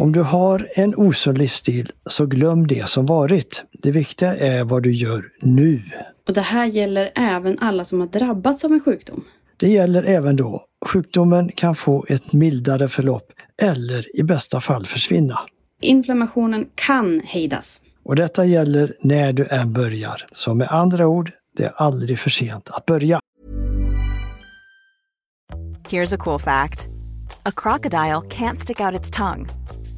Om du har en osund livsstil så glöm det som varit. Det viktiga är vad du gör nu. Och det här gäller även alla som har drabbats av en sjukdom. Det gäller även då. Sjukdomen kan få ett mildare förlopp eller i bästa fall försvinna. Inflammationen kan hejdas. Och detta gäller när du än börjar. Så med andra ord, det är aldrig för sent att börja. Here's a cool fact. A crocodile can't stick out its tongue.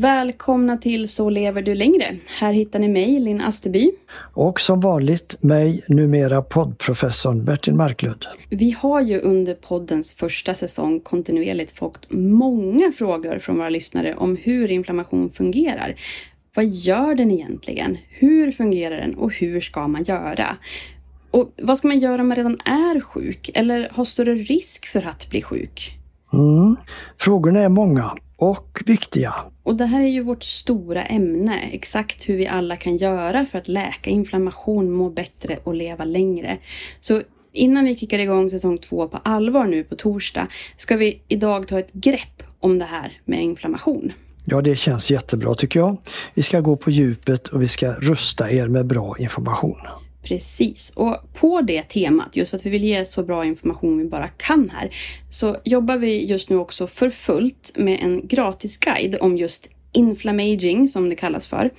Välkomna till Så lever du längre. Här hittar ni mig, Linn Asterby. Och som vanligt mig, numera poddprofessorn Bertil Marklund. Vi har ju under poddens första säsong kontinuerligt fått många frågor från våra lyssnare om hur inflammation fungerar. Vad gör den egentligen? Hur fungerar den och hur ska man göra? Och vad ska man göra om man redan är sjuk eller har större risk för att bli sjuk? Mm. Frågorna är många och viktiga. Och det här är ju vårt stora ämne, exakt hur vi alla kan göra för att läka inflammation, må bättre och leva längre. Så innan vi kickar igång säsong två på allvar nu på torsdag ska vi idag ta ett grepp om det här med inflammation. Ja, det känns jättebra tycker jag. Vi ska gå på djupet och vi ska rusta er med bra information. Precis, och på det temat, just för att vi vill ge så bra information vi bara kan här, så jobbar vi just nu också för fullt med en gratisguide om just inflammaging som det kallas för.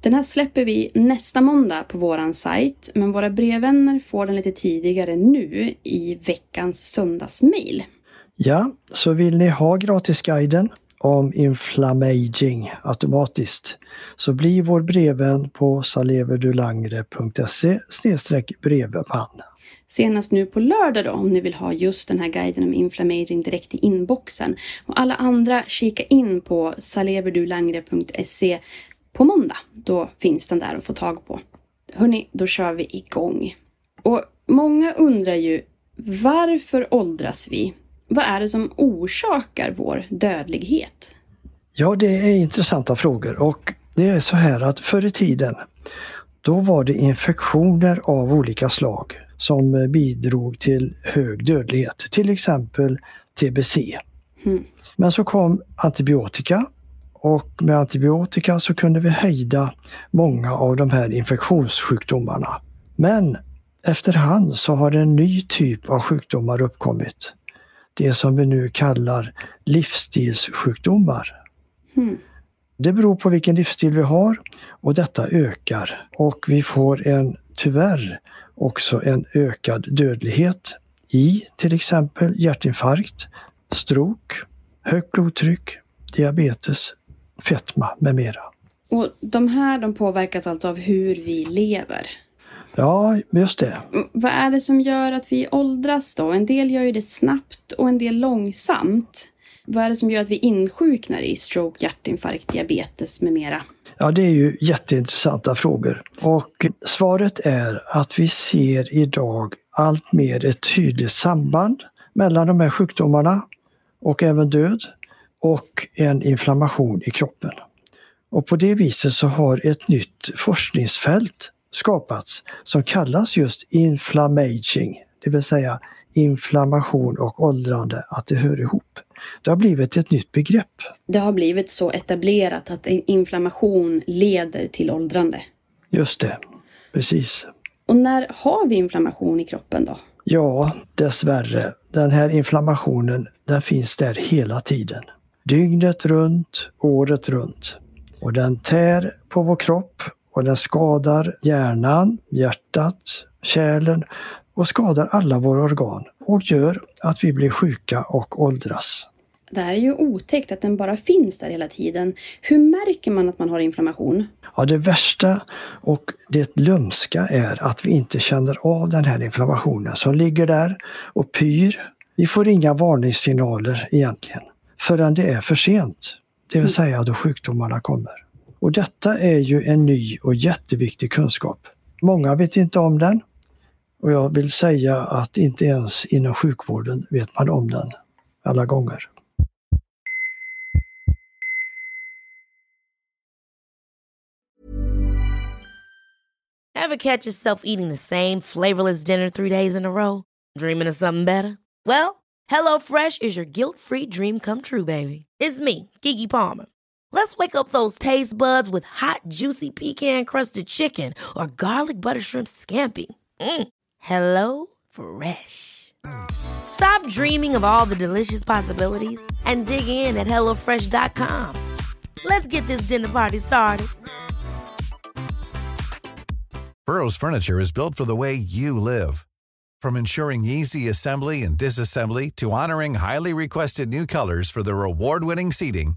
Den här släpper vi nästa måndag på våran sajt, men våra brevvänner får den lite tidigare nu i veckans söndagsmail. Ja, så vill ni ha gratisguiden om inflammaging automatiskt så bli vår brevvän på saleverdulangre.se brevman. Senast nu på lördag då om ni vill ha just den här guiden om inflammaging direkt i inboxen. Och alla andra kika in på saleverdulangre.se på måndag. Då finns den där att få tag på. Hörni, då kör vi igång. Och många undrar ju varför åldras vi? Vad är det som orsakar vår dödlighet? Ja, det är intressanta frågor och det är så här att förr i tiden då var det infektioner av olika slag som bidrog till hög dödlighet, till exempel TBC. Mm. Men så kom antibiotika och med antibiotika så kunde vi hejda många av de här infektionssjukdomarna. Men efterhand så har en ny typ av sjukdomar uppkommit det som vi nu kallar livsstilssjukdomar. Mm. Det beror på vilken livsstil vi har och detta ökar och vi får en, tyvärr, också en ökad dödlighet i till exempel hjärtinfarkt, stroke, högt blodtryck, diabetes, fetma med mera. Och de här de påverkas alltså av hur vi lever. Ja, just det. Vad är det som gör att vi åldras då? En del gör ju det snabbt och en del långsamt. Vad är det som gör att vi insjuknar i stroke, hjärtinfarkt, diabetes med mera? Ja, det är ju jätteintressanta frågor. Och svaret är att vi ser idag allt mer ett tydligt samband mellan de här sjukdomarna och även död och en inflammation i kroppen. Och på det viset så har ett nytt forskningsfält skapats som kallas just inflammaging, det vill säga inflammation och åldrande, att det hör ihop. Det har blivit ett nytt begrepp. Det har blivit så etablerat att inflammation leder till åldrande. Just det, precis. Och när har vi inflammation i kroppen då? Ja, dessvärre. Den här inflammationen den finns där hela tiden. Dygnet runt, året runt. Och den tär på vår kropp och den skadar hjärnan, hjärtat, kärlen och skadar alla våra organ och gör att vi blir sjuka och åldras. Det här är ju otäckt att den bara finns där hela tiden. Hur märker man att man har inflammation? Ja, det värsta och det lömska är att vi inte känner av den här inflammationen som ligger där och pyr. Vi får inga varningssignaler egentligen förrän det är för sent, det vill säga då sjukdomarna kommer. Och detta är ju en ny och jätteviktig kunskap. Många vet inte om den och jag vill säga att inte ens inom sjukvården vet man om den alla gånger. Ever catch yourself eating the same flavorless dinner three days in a row? Dreaming of something better? Well, HelloFresh is your guilt-free dream come true, baby. It's me, Gigi Palmer. Let's wake up those taste buds with hot, juicy pecan-crusted chicken or garlic butter shrimp scampi. Mm. Hello Fresh. Stop dreaming of all the delicious possibilities and dig in at HelloFresh.com. Let's get this dinner party started. Burrow's furniture is built for the way you live. From ensuring easy assembly and disassembly to honoring highly requested new colors for their award-winning seating,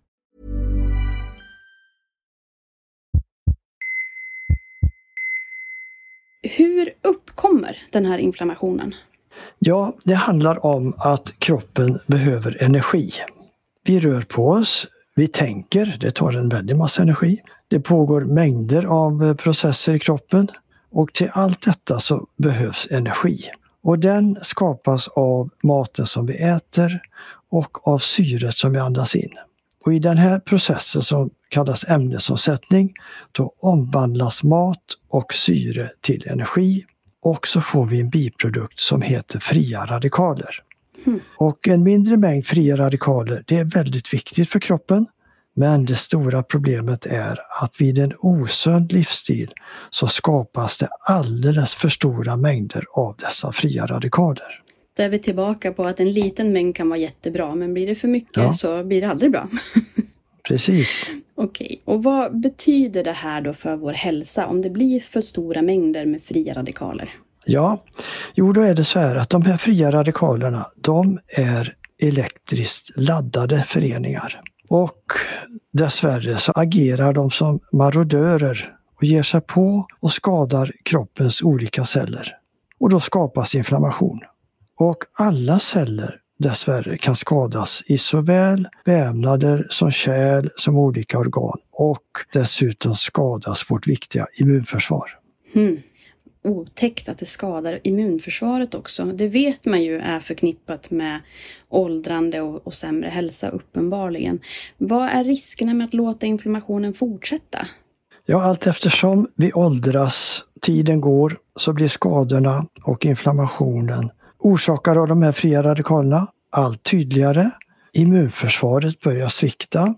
Hur uppkommer den här inflammationen? Ja, det handlar om att kroppen behöver energi. Vi rör på oss, vi tänker, det tar en väldig massa energi. Det pågår mängder av eh, processer i kroppen och till allt detta så behövs energi. Och den skapas av maten som vi äter och av syret som vi andas in. Och i den här processen som kallas ämnesomsättning, då omvandlas mat och syre till energi och så får vi en biprodukt som heter fria radikaler. Och en mindre mängd fria radikaler, det är väldigt viktigt för kroppen. Men det stora problemet är att vid en osund livsstil så skapas det alldeles för stora mängder av dessa fria radikaler. Då är vi tillbaka på att en liten mängd kan vara jättebra, men blir det för mycket Ja. så blir det aldrig bra. Precis. Okej, och vad betyder det här då för vår hälsa om det blir för stora mängder med fria radikaler? Ja, jo då är det så här att de här fria radikalerna, de är elektriskt laddade föreningar. Och dessvärre så agerar de som marodörer och ger sig på och skadar kroppens olika celler. Och då skapas inflammation. Och alla celler dessvärre kan skadas i såväl vävnader som kärl som olika organ och dessutom skadas vårt viktiga immunförsvar. Hmm. Otäckt att det skadar immunförsvaret också. Det vet man ju är förknippat med åldrande och, och sämre hälsa uppenbarligen. Vad är riskerna med att låta inflammationen fortsätta? Ja, allt eftersom vi åldras, tiden går, så blir skadorna och inflammationen orsakade av de här fria radikalerna allt tydligare. Immunförsvaret börjar svikta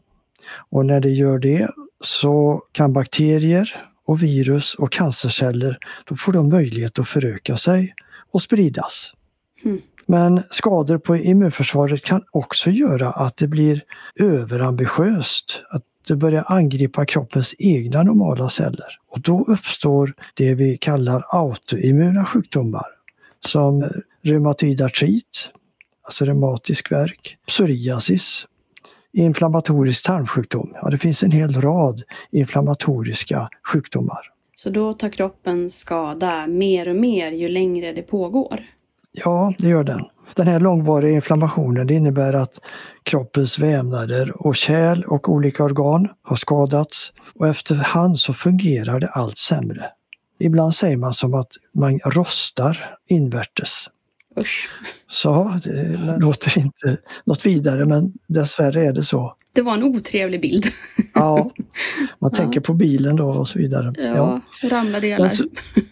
och när det gör det så kan bakterier och virus och cancerceller, då får de möjlighet att föröka sig och spridas. Hmm. Men skador på immunförsvaret kan också göra att det blir överambitiöst, att det börjar angripa kroppens egna normala celler. Och då uppstår det vi kallar autoimmuna sjukdomar som reumatoid artrit, alltså reumatisk värk, psoriasis, inflammatorisk tarmsjukdom. Ja, det finns en hel rad inflammatoriska sjukdomar. Så då tar kroppen skada mer och mer ju längre det pågår. Ja, det gör den. Den här långvariga inflammationen innebär att kroppens vävnader och kärl och olika organ har skadats och efterhand så fungerar det allt sämre. Ibland säger man som att man rostar invärtes. Usch. Så det låter inte något vidare men dessvärre är det så. Det var en otrevlig bild. Ja, man tänker på bilen då och så vidare. Ja, ramlardelar. Men så-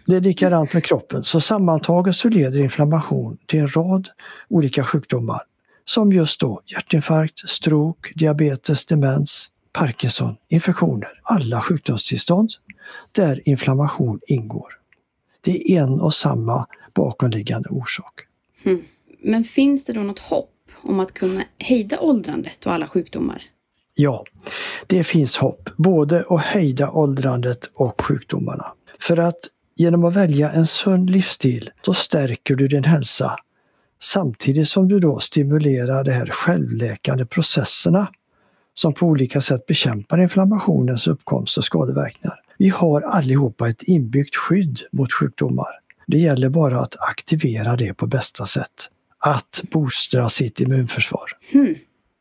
Det är likadant med kroppen. Så sammantaget så leder inflammation till en rad olika sjukdomar. Som just då hjärtinfarkt, stroke, diabetes, demens, Parkinson, infektioner. Alla sjukdomstillstånd där inflammation ingår. Det är en och samma bakomliggande orsak. Men finns det då något hopp om att kunna hejda åldrandet och alla sjukdomar? Ja, det finns hopp, både att hejda åldrandet och sjukdomarna. För att genom att välja en sund livsstil, då stärker du din hälsa. Samtidigt som du då stimulerar de här självläkande processerna som på olika sätt bekämpar inflammationens uppkomst och skadeverkningar. Vi har allihopa ett inbyggt skydd mot sjukdomar. Det gäller bara att aktivera det på bästa sätt. Att boostra sitt immunförsvar. Hmm.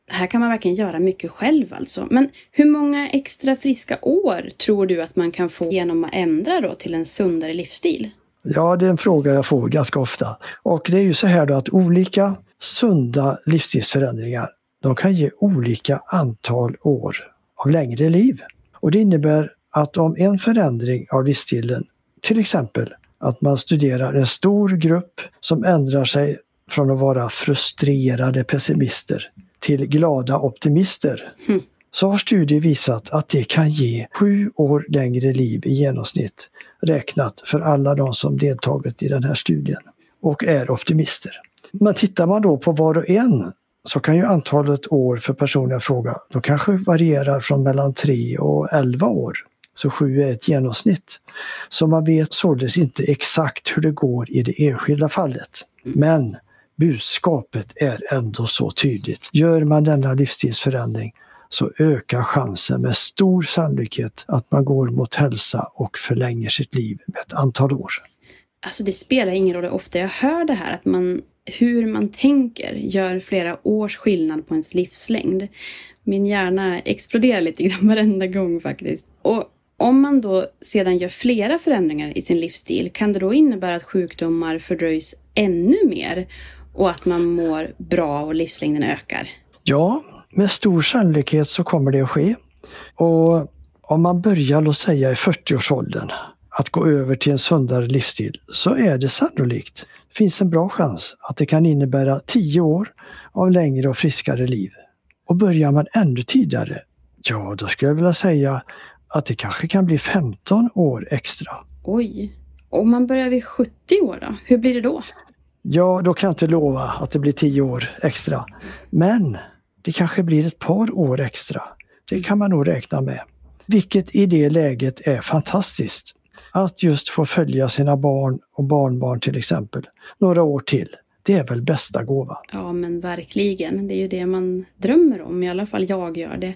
Här kan man verkligen göra mycket själv alltså. Men hur många extra friska år tror du att man kan få genom att ändra då till en sundare livsstil? Ja, det är en fråga jag får ganska ofta. Och det är ju så här då att olika sunda livsstilsförändringar, de kan ge olika antal år av längre liv. Och det innebär att om en förändring av livsstilen, till exempel att man studerar en stor grupp som ändrar sig från att vara frustrerade pessimister till glada optimister, Hmm. så har studier visat att det kan ge sju år längre liv i genomsnitt räknat för alla de som deltagit i den här studien och är optimister. Men tittar man då på var och en så kan ju antalet år för personen i fråga, då kanske varierar från mellan 3 och 11 år. Så 7 är ett genomsnitt. Så man vet således inte exakt hur det går i det enskilda fallet. Men budskapet är ändå så tydligt. Gör man denna livsstilsförändring så ökar chansen med stor sannolikhet att man går mot hälsa och förlänger sitt liv med ett antal år. Alltså det spelar ingen roll hur ofta jag hör det här att man hur man tänker gör flera års skillnad på ens livslängd. Min hjärna exploderar lite grann varenda gång faktiskt. Och om man då sedan gör flera förändringar i sin livsstil, kan det då innebära att sjukdomar fördröjs ännu mer och att man mår bra och livslängden ökar? Ja, med stor sannolikhet så kommer det att ske. Och om man börjar, låt säga i 40-årsåldern, att gå över till en sundare livsstil så är det sannolikt, det finns en bra chans att det kan innebära 10 år av längre och friskare liv. Och börjar man ännu tidigare, Ja, då skulle jag vilja säga att det kanske kan bli 15 år extra. Oj. Om man börjar vid 70 år då? Hur blir det då? Ja, då kan jag inte lova att det blir 10 år extra. Men det kanske blir ett par år extra. Det kan man nog räkna med. Vilket i det läget är fantastiskt. Att just få följa sina barn och barnbarn till exempel några år till. Det är väl bästa gåvan. Ja, men verkligen. Det är ju det man drömmer om. I alla fall jag gör det.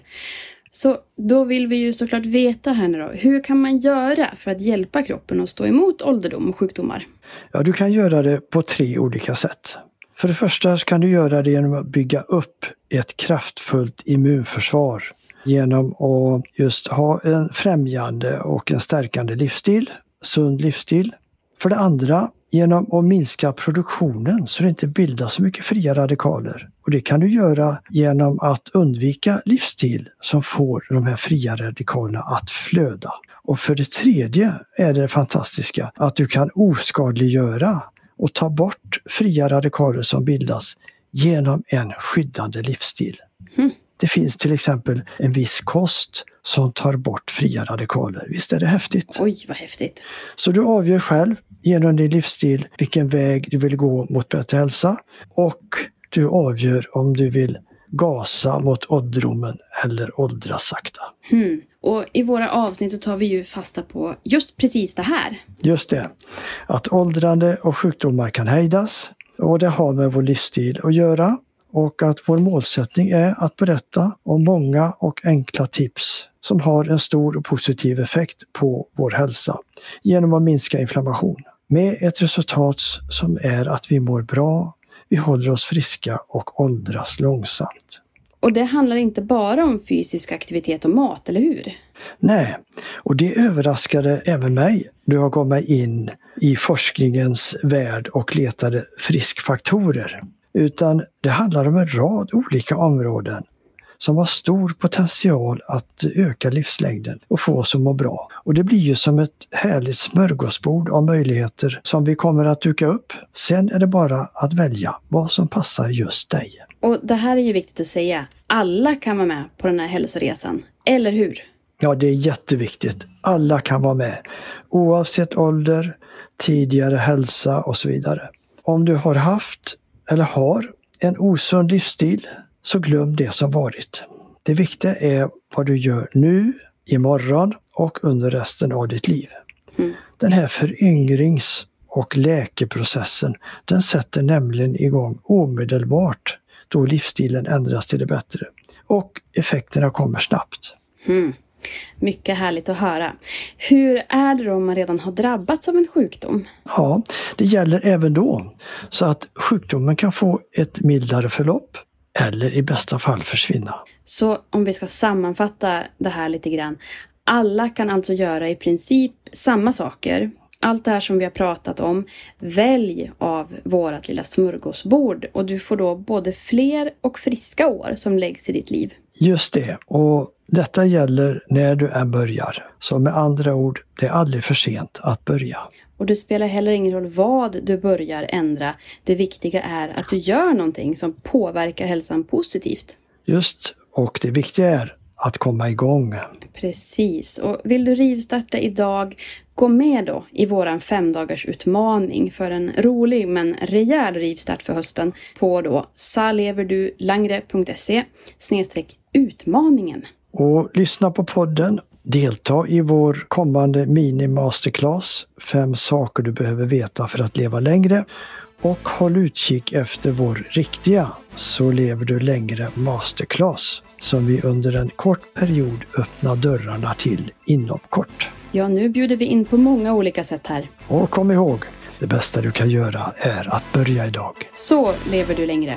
Så då vill vi ju såklart veta här nu då. Hur kan man göra för att hjälpa kroppen att stå emot ålderdom och sjukdomar? Ja, du kan göra det på tre olika sätt. För det första så kan du göra det genom att bygga upp ett kraftfullt immunförsvar genom att just ha en främjande och en stärkande livsstil, sund livsstil. För det andra genom att minska produktionen så det inte bildas så mycket fria radikaler. Och det kan du göra genom att undvika livsstil som får de här fria radikalerna att flöda. Och för det tredje är det fantastiska att du kan oskadliggöra och ta bort fria radikaler som bildas genom en skyddande livsstil. Mm. Det finns till exempel en viss kost som tar bort fria radikaler. Visst är det häftigt? Oj, vad häftigt! Så du avgör själv genom din livsstil vilken väg du vill gå mot bättre hälsa och du avgör om du vill gasa mot ålderdomen eller åldras sakta. Hmm. Och i våra avsnitt så tar vi ju fasta på just precis det här. Just det. Att åldrande och sjukdomar kan hejdas och det har med vår livsstil att göra och att vår målsättning är att berätta om många och enkla tips som har en stor och positiv effekt på vår hälsa genom att minska inflammation. Med ett resultat som är att vi mår bra, vi håller oss friska och åldras långsamt. Och det handlar inte bara om fysisk aktivitet och mat, eller hur? Nej, och det överraskade även mig då jag gav mig in i forskningens värld och letade friskfaktorer. Utan det handlar om en rad olika områden som har stor potential att öka livslängden och få oss att må bra. Och det blir ju som ett härligt smörgåsbord av möjligheter som vi kommer att duka upp. Sen är det bara att välja vad som passar just dig. Och det här är ju viktigt att säga. Alla kan vara med på den här hälsoresan, eller hur? Ja, det är jätteviktigt. Alla kan vara med. Oavsett ålder, tidigare hälsa och så vidare. Om du har haft eller har en osund livsstil så glöm det som varit. Det viktiga är vad du gör nu, imorgon och under resten av ditt liv. Mm. Den här föryngrings och läkeprocessen den sätter nämligen igång omedelbart då livsstilen ändras till det bättre. Och effekterna kommer snabbt. Mm. Mycket härligt att höra. Hur är det då om man redan har drabbats av en sjukdom? Ja, det gäller även då. Så att sjukdomen kan få ett mildare förlopp eller i bästa fall försvinna. Så om vi ska sammanfatta det här lite grann. Alla kan alltså göra i princip samma saker. Allt det här som vi har pratat om. Välj av vårat lilla smörgåsbord och du får då både fler och friska år som läggs i ditt liv. Just det, och detta gäller när du än börjar. Så med andra ord, det är aldrig för sent att börja. Och det spelar heller ingen roll vad du börjar ändra. Det viktiga är att du gör någonting som påverkar hälsan positivt. Just, och det viktiga är att komma igång. Precis, och vill du rivstarta idag, gå med då i våran femdagars utmaning för en rolig men rejäl rivstart för hösten på då saleverdulangre.se utmaningen. Och lyssna på podden. Delta i vår kommande mini-masterclass Fem saker du behöver veta för att leva längre. Och håll utkik efter vår riktiga Så lever du längre masterclass som vi under en kort period öppnar dörrarna till inom kort. Ja, nu bjuder vi in på många olika sätt här. Och kom ihåg, det bästa du kan göra är att börja idag. Så lever du längre.